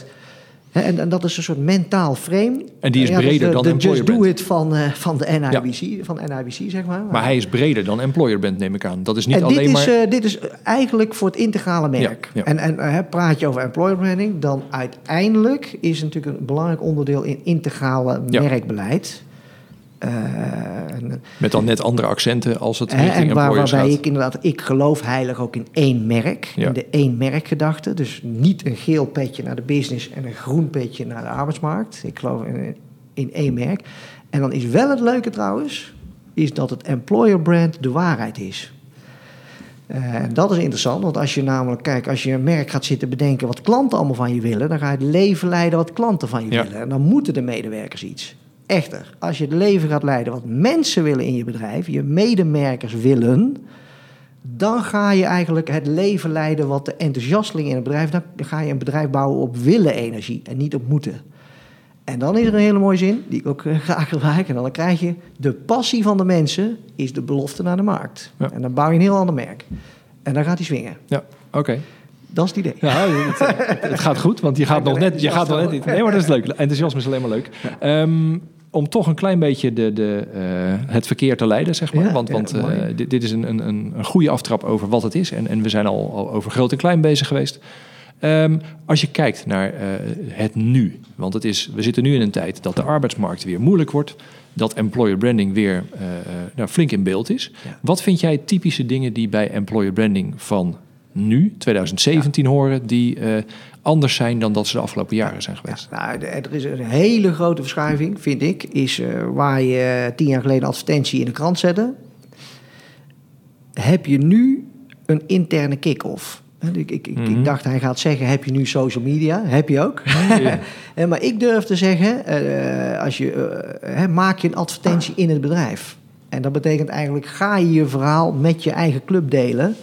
En, en dat is een soort mentaal frame. En die is Ja, breder de, dan de employer Just Do. It van, eh, van de NIBC, van NIBC, zeg maar. Maar hij is breder dan employer band, neem ik aan. Dat is niet en alleen dit, is, maar... eh, dit is eigenlijk voor het integrale merk. Ja. En, en praat je over employer branding, dan uiteindelijk is natuurlijk een belangrijk onderdeel in integrale merkbeleid. Eh, Met dan net andere accenten als het richting en waar, waarbij gaat. ik inderdaad, ik geloof heilig ook in één merk, Ja. in de één merkgedachte. Dus niet een geel petje naar de business en een groen petje naar de arbeidsmarkt. Ik geloof in, in één merk. En dan is wel het leuke trouwens, is dat het employer brand de waarheid is. Eh, En dat is interessant, want als je namelijk, kijk, als je een merk gaat zitten bedenken wat klanten allemaal van je willen, dan ga je het leven leiden wat klanten van je Ja. willen. En dan moeten de medewerkers iets. Echter, als je het leven gaat leiden wat mensen willen in je bedrijf, je medewerkers willen, dan ga je eigenlijk het leven leiden wat de enthousiasteling in het bedrijf, dan ga je een bedrijf bouwen op willen energie en niet op moeten. En dan is er een hele mooie zin, die ik ook eh, graag gebruik. En dan krijg je, de passie van de mensen is de belofte naar de markt. Ja. En dan bouw je een heel ander merk. En dan gaat hij swingen. Ja, oké. Dat is het idee. Ja, het, het gaat goed, want je gaat nog net... Je gaat nog net niet. Nee, maar dat is leuk. Enthousiasme is alleen maar leuk. Ehm, om toch een klein beetje de, de, eh, het verkeer te leiden, zeg maar. Ja, want ja, want eh, dit, dit is een, een, een, goede aftrap over wat het is. En, en we zijn al, al over groot en klein bezig geweest. Ehm, als je kijkt naar eh, het nu, want het is, we zitten nu in een tijd dat de arbeidsmarkt weer moeilijk wordt, dat employer branding weer nou, flink in beeld is. Ja. Wat vind jij typische dingen die bij employer branding van nu, 2017, horen, die anders zijn dan dat ze de afgelopen jaren zijn Ja, geweest? nou, er is een hele grote verschuiving, vind ik. Is eh, waar je tien jaar geleden advertentie in de krant zette. Heb je nu een interne kick-off? Hè, Ik, ik, ik, Mhm. ik dacht, hij gaat zeggen, heb je nu social media? Heb je ook. [LAUGHS] Maar ik durf te zeggen, eh, als je, eh, hè, maak je een advertentie in het bedrijf. En dat betekent eigenlijk, ga je je verhaal met je eigen club delen.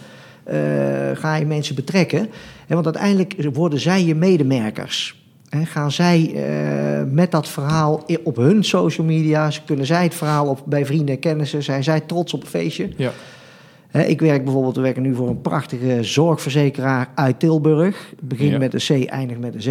Ga je mensen betrekken. Want uiteindelijk worden zij je medemerkers. Gaan zij eh, met dat verhaal op hun social media, kunnen zij het verhaal op, bij vrienden en kennissen, zijn zij trots op een feestje. Ja. Ik werk bijvoorbeeld, we werken nu voor een prachtige zorgverzekeraar uit Tilburg. Begint Ja. met een C, eindigt met een Z.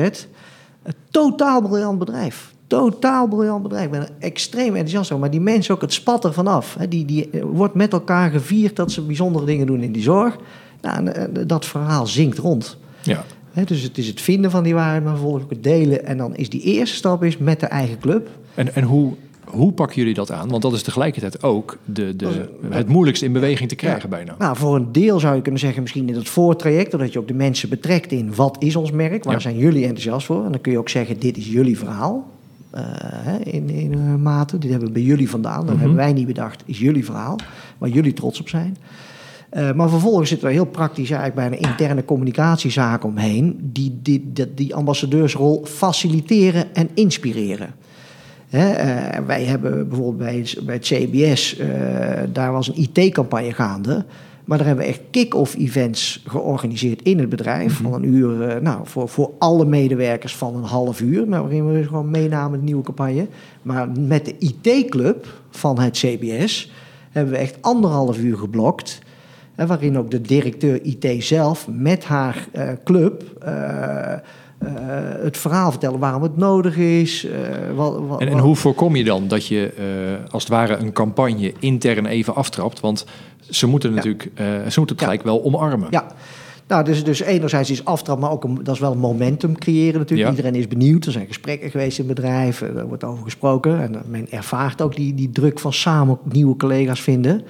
Een totaal briljant bedrijf. Totaal briljant bedrijf. Ik ben er extreem enthousiast over. Maar die mensen ook het spat ervan af. Hè, die, die eh, wordt met elkaar gevierd dat ze bijzondere dingen doen in die zorg. Nou, eh, dat verhaal zinkt rond. Ja. Dus het is het vinden van die waarheid, maar vervolgens ook het delen. En dan is die eerste stap is met de eigen club. En, en hoe, hoe pakken jullie dat aan? Want dat is tegelijkertijd ook de, Dat de, het moeilijkste in beweging te krijgen bijna. Nou, voor een deel zou je kunnen zeggen, misschien in het voortraject, doordat je ook de mensen betrekt in wat is ons merk, waar Ja. zijn jullie enthousiast voor? En dan kun je ook zeggen, dit is jullie verhaal. eh, in, in eh, mate, dit hebben we bij jullie vandaan, dat Mhm. hebben wij niet bedacht, is jullie verhaal, waar jullie trots op zijn. Eh, maar vervolgens zit er heel praktisch eigenlijk bij een interne communicatiezaak omheen, die, die, die, die ambassadeursrol faciliteren en inspireren. Eh, wij hebben bijvoorbeeld bij, het- bij het CBS, eh, daar was een IT-campagne gaande. Maar daar hebben we echt kick-off events georganiseerd in het bedrijf. Mhm. Van een uur, nou, voor, voor alle medewerkers van een half uur. Maar waarin we gewoon meenamen de nieuwe campagne. Maar met de IT-club van het CBS hebben we echt anderhalf uur geblokt. Waarin ook de directeur IT zelf met haar eh, club eh, eh, het verhaal vertellen waarom het nodig is. wat, wat, En, en hoe voorkom je dan dat je als het ware een campagne intern even aftrapt? Want ze moeten natuurlijk ze moeten het Ja. gelijk wel omarmen. Ja. Nou, dus, dus enerzijds is aftrap, maar ook een, dat is wel een momentum creëren natuurlijk. Ja. Iedereen is benieuwd. Er zijn gesprekken geweest in eh, Er wordt over gesproken. En men ervaart ook die, die druk van samen nieuwe collega's vinden.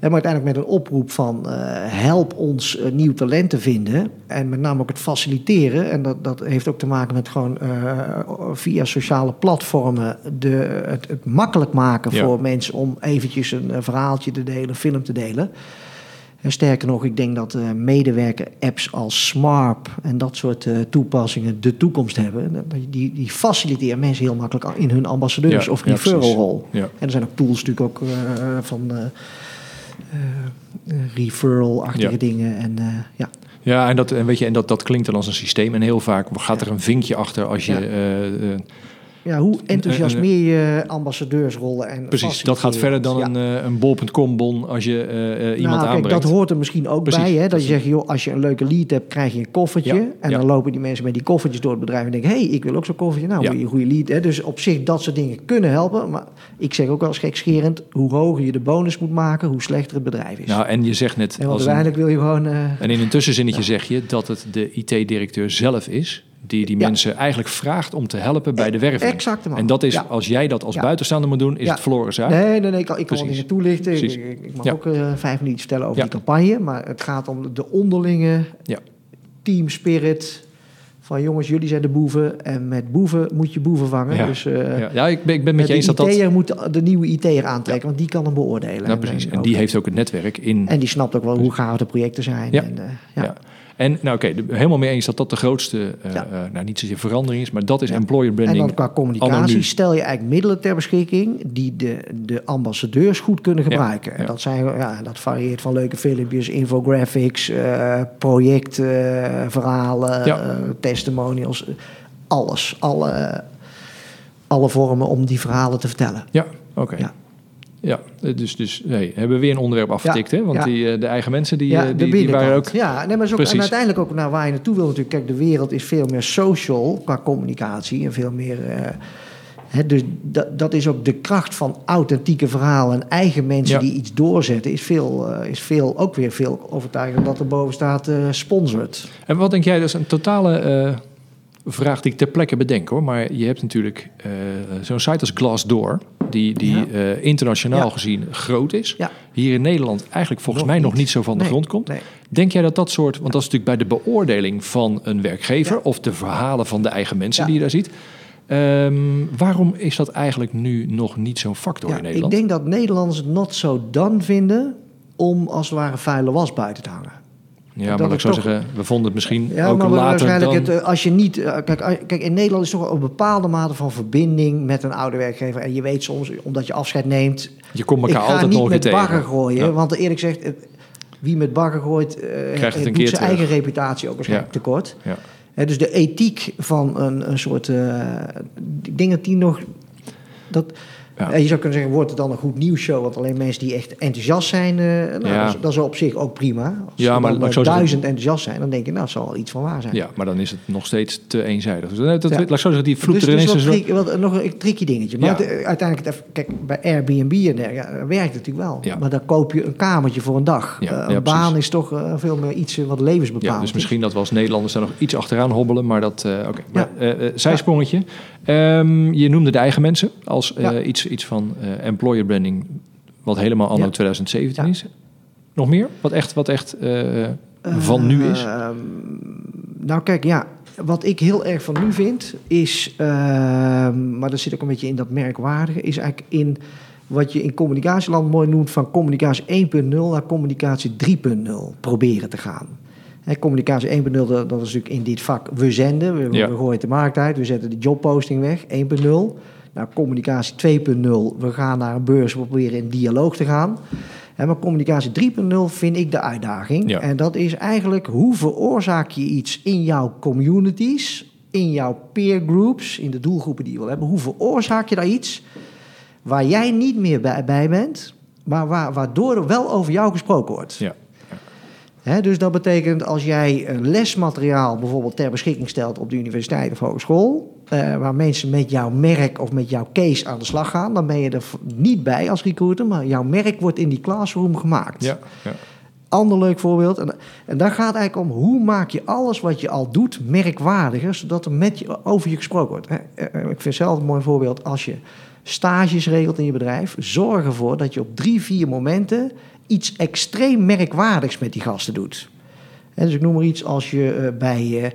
Maar uiteindelijk met een oproep van eh, help ons eh, nieuw talent te vinden. En met name ook het faciliteren. En dat, dat heeft ook te maken met gewoon eh, via sociale platformen de, het, het makkelijk maken Ja. voor mensen om eventjes een, verhaaltje te delen, een film te delen. En sterker nog, ik denk dat medewerker-apps als Smarp en dat soort toepassingen de toekomst hebben. Die, die faciliteren mensen heel makkelijk in hun ambassadeurs- Ja, of referral-rol. Ja. En er zijn ook tools natuurlijk ook van referral-achtige Ja. dingen. En eh, ja, Ja, en, dat, en, weet je, en dat, dat klinkt dan als een systeem. En heel vaak gaat er een vinkje achter als je Ja. hoe enthousiasmeer je ambassadeursrollen en Precies, dat gaat verder dan Ja. een, eh, een bol.com bon als je eh, iemand nou, kijk, aanbrengt. dat hoort er misschien ook Precies, bij. Hè? Dat precies. je zegt, joh, als je een leuke lead hebt, krijg je een koffertje. Ja, En dan lopen die mensen met die koffertjes door het bedrijf en denken... hé, hey, ik wil ook zo'n koffertje. Nou, een goede lead. Hè? Dus op zich, dat soort dingen kunnen helpen. Maar ik zeg ook wel eens gekscherend... hoe hoger je de bonus moet maken, hoe slechter het bedrijf is. Nou, en je zegt net, en als een, wil je gewoon... en in een tussenzinnetje zeg je dat het de IT-directeur zelf is... die die Ja. mensen eigenlijk vraagt om te helpen bij de werving. Exact. En dat is, Ja. als jij dat als Ja. buitenstaander moet doen, is Ja. het verloren zaak. Nee, nee, nee, ik kan, ik kan wel dingen toelichten. Ik, ik, mag Ja. ook eh, vijf minuten vertellen over Ja. die campagne. Maar het gaat om de onderlinge Ja. team spirit. Van jongens, jullie zijn de boeven. En met boeven moet je boeven vangen. Ja. Dus eh, Ja, ja ik, ben, ik ben met met je eens de dat dat... IT'er moet de- nieuwe IT'er aantrekken. Want die kan hem beoordelen. Nou, precies. En ook- die heeft ook het netwerk in... en die snapt ook wel hoe gaaf de projecten zijn. Ja. En, eh, ja. En nou oké, de- helemaal mee eens dat dat de grootste, eh, Ja. eh, nou niet zozeer verandering is, maar dat is employer En branding. dan qua communicatie stel je eigenlijk middelen ter beschikking die de, de ambassadeurs goed kunnen gebruiken. En ja. dat, zijn, ja, dat varieert van leuke filmpjes, infographics, eh projectverhalen, testimonials, alles. Alle, alle vormen om die verhalen te vertellen. Ja, oké. Ja. Ja, dus, dus hey, hebben we weer een onderwerp afgetikt, hè? Want ja. die, eh, de eigen mensen die, ja, eh, de die, die waren ook... Ja, nee, maar ook, en uiteindelijk ook naar waar je naartoe wil natuurlijk. Kijk, de wereld is veel meer social qua communicatie en veel meer... eh, hè, dus dat, dat is ook de kracht van authentieke verhalen en eigen mensen die iets doorzetten... Is, veel, is veel, ook weer veel overtuigend dat er boven staat sponsored. En wat denk jij, dat is een totale vraag die ik ter plekke bedenk, hoor. Maar je hebt natuurlijk eh, zo'n site als Glassdoor, die, die Ja. eh, internationaal Ja. gezien groot is. Ja. Hier in Nederland eigenlijk volgens Nog mij nog niet. zo van de Nee, grond komt. nee. Denk jij dat dat soort, want dat is natuurlijk bij de beoordeling van een werkgever of de verhalen van de eigen mensen die je daar ziet. Ehm, waarom is dat eigenlijk nu nog niet zo'n factor Ja, in ik Nederland? denk dat Nederlanders het not so done vinden om als het ware vuile was buiten te hangen. Ja, maar ik zou toch- zeggen, we vonden het misschien Ja, ook maar later waarschijnlijk dan... het, eh, als je niet... eh, Kijk, als- kijk, in Nederland is toch een bepaalde mate van verbinding met een oude werkgever. En je weet soms, omdat je afscheid neemt... je komt elkaar altijd niet nog weer met tegen. bagger gooien. Ja. Want eerlijk gezegd, eh, wie met bagger gooit... eh, het een keer zijn terug. eigen reputatie ook waarschijnlijk Ja. tekort. Dus de ethiek van een, een soort... eh, ik denk dat die nog... Dat, Ja. En je zou kunnen zeggen, wordt het dan een goed nieuwsshow? Want alleen mensen die echt enthousiast zijn, eh, nou, Ja. dat, is, dat is op zich ook prima. Als Ja, maar dan, eh, duizend enthousiast zijn, dan denk je, nou, het zal wel iets van waar zijn. Ja, maar dan is het nog steeds te eenzijdig. Dus dat, dat. Laat ik zo zeggen, die vloek dus er het is wat wat- nog een tricky dingetje. Maar het, eh, uiteindelijk, het kijk, bij Airbnb en dergelijke, dat werkt het natuurlijk wel. Maar dan koop je een kamertje voor een dag. Eh, een baan is toch eh, veel meer iets eh, wat levensbepalend Ja, dus is. misschien dat we als Nederlanders daar nog iets achteraan hobbelen, maar dat... eh, Oké, eh, eh, zijsprongetje. Ehm, je noemde de eigen mensen als eh, Ja. iets, iets van eh, employer branding, wat helemaal anno Ja. 2017 Ja. is. Nog meer? Wat echt, wat echt eh, van nu is? Ehm, nou kijk, ja, wat ik heel erg van nu vind is, ehm, maar dat zit ook een beetje in dat merkwaardige, is eigenlijk in wat je in communicatieland mooi noemt van communicatie 1.0 naar communicatie 3.0 proberen te gaan. Communicatie 1.0, dat, is natuurlijk in dit vak, we zenden, we, Ja. we gooien de markt uit, we zetten de jobposting weg, 1.0. Nou, communicatie 2.0, we gaan naar een beurs, we proberen in dialoog te gaan. Hè, maar communicatie 3.0 vind ik de uitdaging. Ja. En dat is eigenlijk hoe veroorzaak je iets in jouw communities, in jouw peer groups, in de doelgroepen die je wil hebben. Hoe veroorzaak je daar iets waar jij niet meer bij, bij bent, maar waar, waardoor er wel over jou gesproken wordt. Ja. Dus dat betekent als jij lesmateriaal bijvoorbeeld ter beschikking stelt op de universiteit of hogeschool, eh, waar mensen met jouw merk of met jouw case aan de slag gaan, dan ben je er niet bij als recruiter, maar jouw merk wordt in die classroom gemaakt. Ja, ja. Ander leuk voorbeeld. En, en daar gaat eigenlijk om hoe maak je alles wat je al doet merkwaardiger, zodat er met je, over je gesproken wordt. Hè, eh, Ik vind zelf een mooi voorbeeld als je stages regelt in je bedrijf. Zorg ervoor dat je op drie, vier momenten iets extreem merkwaardigs met die gasten doet. Dus ik noem maar iets als je eh, bij eh,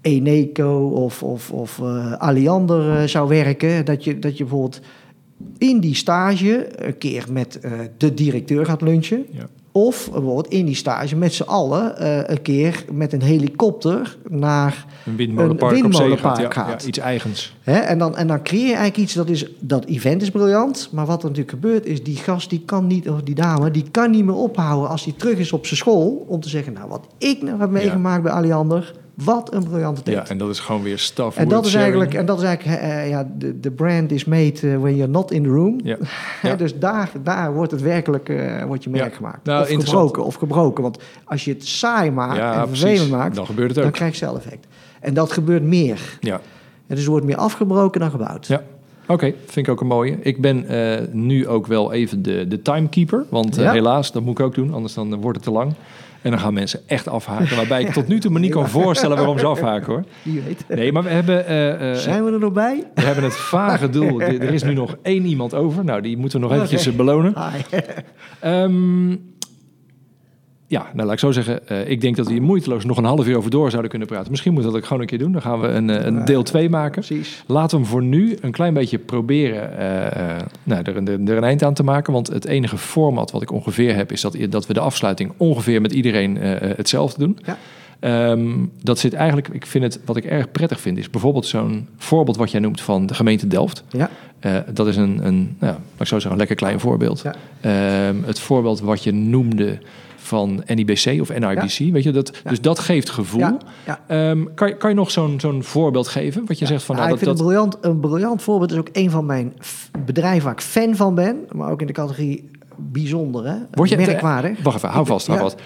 Eneco of, of, of eh, zou werken. Dat je, dat je bijvoorbeeld in die stage een keer met de directeur gaat lunchen. Ja. Of bijvoorbeeld in die stage met z'n allen eh, een keer met een helikopter naar... Een windmolenpark Een windmolenpark gaat. Ja, gaat. ja, iets eigens. Hè, en, dan, en dan creëer je eigenlijk iets, dat, is, dat event is briljant. Maar wat er natuurlijk gebeurt is, die gast die kan niet, of die dame, die kan niet meer ophouden als hij terug is op zijn school. Om te zeggen, nou wat ik nou heb meegemaakt bij Alliander, Wat een briljante tent. Ja, en dat is gewoon weer stuff En dat is sharing. eigenlijk, en dat is eigenlijk eh, ja, de, de brand is made eh, when you're not in the room. Ja. [LAUGHS] Dus daar, daar wordt het werkelijk eh, wordt je merk Ja. gemaakt. Nou, of gebroken, of gebroken. Want als je het saai maakt Ja, en vervelend maakt, Dan gebeurt het dan ook. krijg je zelf-effect. En dat gebeurt meer. Ja. En dus er wordt meer afgebroken dan gebouwd. Ja. Oké, vind ik ook een mooie. Ik ben eh, nu ook wel even de, de timekeeper. Want eh, helaas, dat moet ik ook doen. Anders dan eh, wordt het te lang. En dan gaan mensen echt afhaken. Waarbij ik tot nu toe me niet kan voorstellen waarom ze afhaken hoor. Nee, maar we hebben, eh, eh, Zijn we er nog bij? we hebben het vage doel. Er is nu nog één iemand over. Nou, die moeten we nog eventjes belonen. Hi. Ja, nou laat ik zo zeggen. eh, ik denk dat we hier moeiteloos nog een half uur over door zouden kunnen praten. Misschien moet dat ook gewoon een keer doen. Dan gaan we een, eh, een deel 2 maken. Precies. Laten we hem voor nu een klein beetje proberen eh, nou, er, een- er een eind aan te maken. Want het enige format wat ik ongeveer heb... is dat, dat we de afsluiting ongeveer met iedereen hetzelfde doen. Ja. Ehm, dat zit eigenlijk... Ik vind het, wat ik erg prettig vind... is bijvoorbeeld zo'n voorbeeld wat jij noemt van de gemeente Delft. Ja. Dat is een, een nou, laat ik zo zeggen, een lekker klein voorbeeld. Ja. Ehm, het voorbeeld wat je noemde van NIBC of NIBC, weet je, dat, dus dat geeft gevoel. Ehm, kan, je- kan je nog zo'n zo'n voorbeeld geven? Wat je zegt van, Ja, nou, ik dat, vind dat, een, briljant, een briljant voorbeeld is ook een van mijn bedrijven waar ik fan van ben. Maar ook in de categorie bijzonder, hè? Word je- merkwaardig. Wacht even, hou vast, hou vast.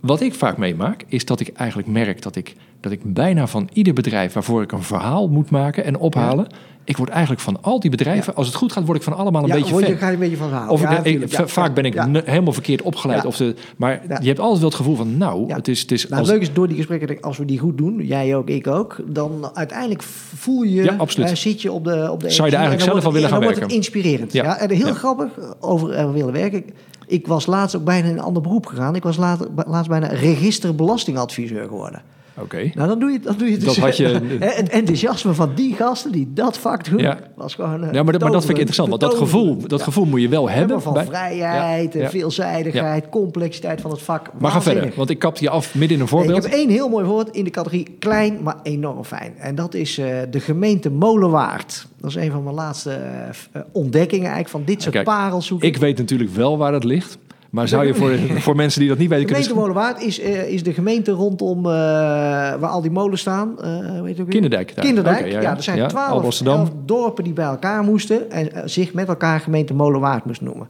Wat ik vaak meemaak, is dat ik eigenlijk merk dat ik, dat ik bijna van ieder bedrijf waarvoor ik een verhaal moet maken en ophalen, ik word eigenlijk van al die bedrijven, als het goed gaat, word ik van allemaal een ja, beetje je, fan. ga je een beetje van. Of ik- ik- Ja, vaak ben ik helemaal verkeerd opgeleid. Of de, maar je hebt altijd wel het gevoel van, nou, het is, het is Nou, als, leuke is door die gesprekken, als we die goed doen, jij ook, ik ook, dan uiteindelijk voel je, Ja, absoluut. eh, zit je op de op de Zou je er eigenlijk zelf al wordt willen gaan en dan wordt werken? het inspirerend. Ja. En heel grappig over er willen werken. Ik was laatst ook bijna in een ander beroep gegaan. Ik was later, laatst bijna registerbelastingadviseur geworden. Oké. Nou, dan doe je, dan doe je Dat dus- had je- het enthousiasme van die gasten die dat vak doen, Ja. was gewoon eh, Ja, maar, dat- maar dat vind ik interessant. Want dat gevoel, dat gevoel moet je wel Ja, hebben. van bij- vrijheid, Ja, veelzijdigheid, complexiteit van het vak. Maar ga verder, want ik kapte je af midden in een voorbeeld. Ik heb één heel mooi voorbeeld in de categorie klein, maar enorm fijn. En dat is eh, de gemeente Molenwaard. Dat is een van mijn laatste eh, eh, ontdekkingen eigenlijk van dit soort Kijk, parels zoeken. Ik weet natuurlijk wel waar dat ligt. Maar zou je voor, [LAUGHS] voor mensen die dat niet weten de kunnen... gemeente Molenwaard is, eh, is de gemeente rondom eh, waar al die molens staan. Eh weet je ook weer? Kinderdijk daar. Kinderdijk, ja, ja, ja. Er zijn Ja, twaalf elf dorpen die bij elkaar moesten en zich met elkaar gemeente Molenwaard moesten noemen.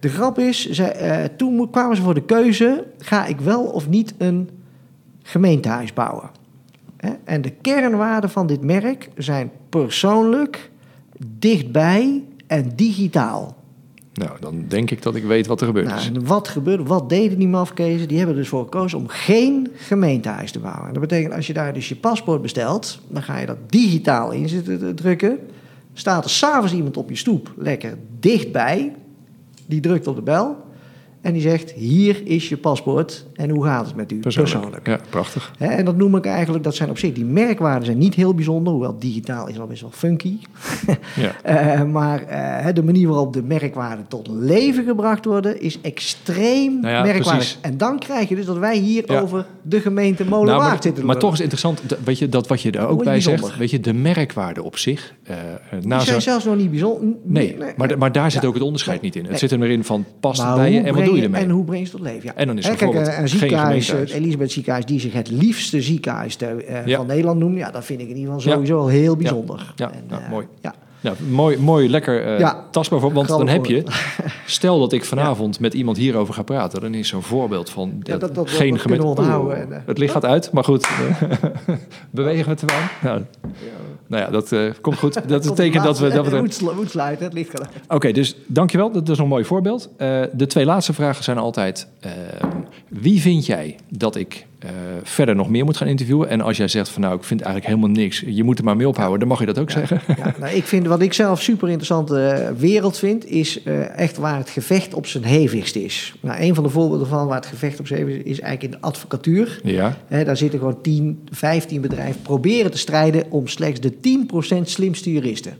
De grap is, toen kwamen ze voor de keuze, ga ik wel of niet een gemeentehuis bouwen? Hè? En de kernwaarden van dit merk zijn persoonlijk, dichtbij en digitaal. Nou, dan denk ik dat ik weet wat er gebeurd Nou, is. en wat gebeurde? Wat deden die mafkezen? Die hebben er dus voor gekozen om geen gemeentehuis te bouwen. En dat betekent als je daar dus je paspoort bestelt, dan ga je dat digitaal in zitten te drukken. Staat er s'avonds iemand op je stoep, lekker dichtbij. Die drukt op de bel en die zegt: Hier is je paspoort. En hoe gaat het met u persoonlijk? Ja, prachtig. En dat noem ik eigenlijk, dat zijn op zich, die merkwaarden zijn niet heel bijzonder, hoewel digitaal is wel best wel funky. [LAUGHS] Ja. Eh, maar eh, de manier waarop de merkwaarden tot leven gebracht worden, is extreem Nou ja, merkwaardig. precies. En dan krijg je dus dat wij hier Ja. over de gemeente Molenwaard Nou, maar, zitten. maar toch is interessant, weet je, dat wat je er ook bij zegt, weet je, de merkwaarde op zich. Eh Die na zijn zelfs nog niet bijzonder. nee, maar, maar daar zit Ja. ook het onderscheid niet in. Het Nee. zit er maar in van, past het bij je en wat doe je ermee? En hoe breng je tot leven? Ja. En dan is kijk, bijvoorbeeld eh, een geen ziekenhuis, het. Elisabeth ziekenhuis, die zich het liefste ziekenhuis ter, eh, Ja. van Nederland noemt. Ja, dat vind ik in ieder geval sowieso heel bijzonder. Ja, En, eh, mooi. Ja. Ja, mooi, mooi lekker eh, Ja. tastbaar voor. Want dan heb je, stel dat ik [LAUGHS] vanavond met iemand hierover ga praten, dan is zo'n voorbeeld van Ja, dat- dat- dat geen En, eh, het licht gaat uit, maar goed. [LAUGHS] Bewegen we te warm? Nou, nou ja, dat eh, komt goed. Dat is teken dat we... Dat we het moet, slu- moet sluiten, het licht gaat uit. Oké, dus dankjewel. Dat is een mooi voorbeeld. Eh, de twee laatste vragen zijn altijd... eh, wie vind jij dat ik eh, verder nog meer moet gaan interviewen? En als jij zegt van nou, ik vind eigenlijk helemaal niks... je moet er maar mee ophouden, dan mag je dat ook zeggen. Ja, [LAUGHS] nou, ik vind wat ik zelf super interessante eh, wereld vind, is eh, echt waar het gevecht op zijn hevigst is. Nou, een van de voorbeelden van waar het gevecht op zijn hevigst is, is eigenlijk in de advocatuur. Ja, daar zitten gewoon 10, 15 bedrijven proberen te strijden om slechts de 10% slimste juristen.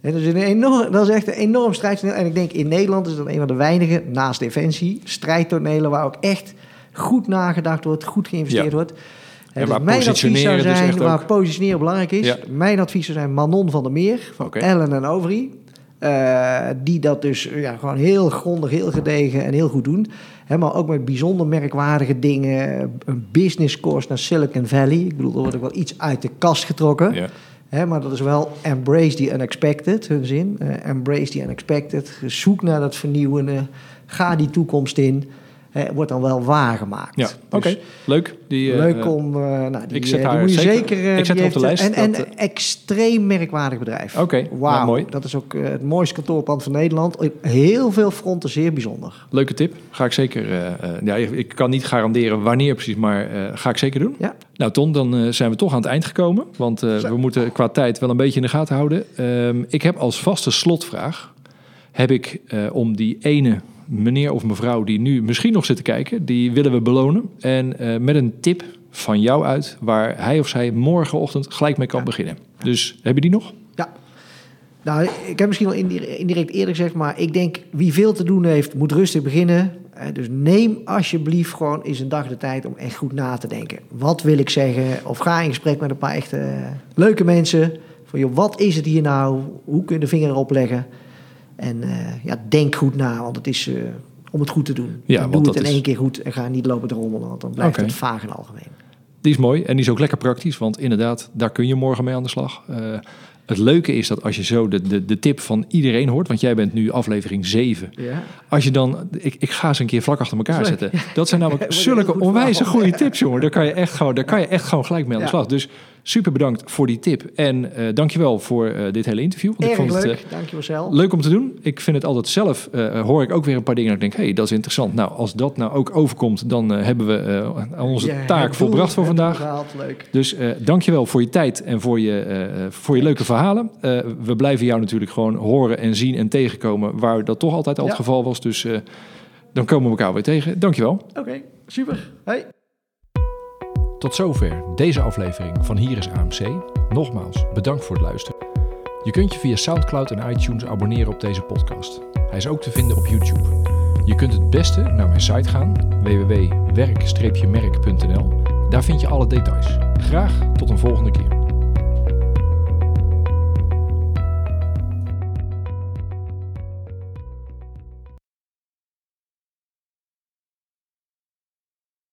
Dat, is een enorm, dat is echt een enorm strijdtoneel. En ik denk in Nederland is dat een van de weinige, naast Defensie, strijdtonelen waar ook echt goed nagedacht wordt, goed geïnvesteerd Ja. wordt. En dus waar mijn advies zou positioneren dus zijn, waar ook- positioneren belangrijk is. Ja. Mijn advies zou zijn Manon van der Meer, van. Ellen en Overy. Eh, die dat dus ja, gewoon heel grondig, heel gedegen en heel goed doen. Maar ook met bijzonder merkwaardige dingen. Een business course naar Silicon Valley. Ik bedoel, er wordt ook wel iets uit de kast getrokken. Ja. Maar dat is wel embrace the unexpected, hun zin. Eh, embrace the unexpected. Zoek naar dat vernieuwende. Ga die toekomst in. Wordt dan wel waargemaakt. Ja, Dus oké. Leuk. Die, eh, Leuk om... eh, nou, die, ik zet eh, die haar moet je zeker- zeker... ik zet op de lijst, En, en dat, extreem merkwaardig bedrijf. Oké, nou, Wauw. mooi. Dat is ook het mooiste kantoorpand van Nederland. Op heel veel fronten zeer bijzonder. Leuke tip. Ga ik zeker. ja, ik kan niet garanderen wanneer precies, maar ga ik zeker doen. Ja. Nou, Ton, dan zijn we toch aan het eind gekomen. Want we moeten qua tijd wel een beetje in de gaten houden. Ehm, ik heb als vaste slotvraag: heb ik om die ene meneer of mevrouw die nu misschien nog zit te kijken, die willen we belonen. En eh, met een tip van jou uit waar hij of zij morgenochtend gelijk mee kan Ja. beginnen. Dus heb je die nog? Ja. Nou, ik heb misschien al indire- indirect eerder gezegd, maar ik denk wie veel te doen heeft, moet rustig beginnen. Eh, Dus neem alsjeblieft gewoon eens een dag de tijd om echt goed na te denken. Wat wil ik zeggen? Of ga in gesprek met een paar echte leuke mensen. Van joh, wat is het hier nou? Hoe kun je de vinger erop leggen? En eh, ja, denk goed na, want het is eh, om het goed te doen. Ja, doe het in is- één keer goed en ga niet lopen te rommelen, want dan blijft het vaag en algemeen. Die is mooi en die is ook lekker praktisch, want inderdaad, daar kun je morgen mee aan de slag. Eh, het leuke is dat als je zo de, de, de tip van iedereen hoort, want jij bent nu aflevering 7. Ja. Als je dan, ik, ik ga ze een keer vlak achter elkaar zetten. Dat zijn [LAUGHS] namelijk zulke onwijze goede tips, jongen. Daar kan je echt gewoon, daar kan je echt gewoon gelijk mee aan de slag. Dus super bedankt voor die tip. En eh dankjewel voor eh, dit hele interview. Want ik vond het leuk, eh, dank je wel. leuk om te doen. Ik vind het altijd zelf, eh, hoor ik ook weer een paar dingen dat ik denk, hé, hey, dat is interessant. Nou, als dat nou ook overkomt, dan hebben we onze Ja, taak het volbracht voor vandaag. leuk. Dus dankjewel voor je tijd en voor je, voor je leuke verhalen. We blijven jou natuurlijk gewoon horen en zien en tegenkomen... waar dat toch altijd al het geval was. Dus dan komen we elkaar weer tegen. Dankjewel. Oké, super. Hey. Tot zover deze aflevering van Hier is AMC. Nogmaals, bedankt voor het luisteren. Je kunt je via Soundcloud en iTunes abonneren op deze podcast. Hij is ook te vinden op YouTube. Je kunt het beste naar mijn site gaan, www.werk-merk.nl. Daar vind je alle details. Graag tot een volgende keer.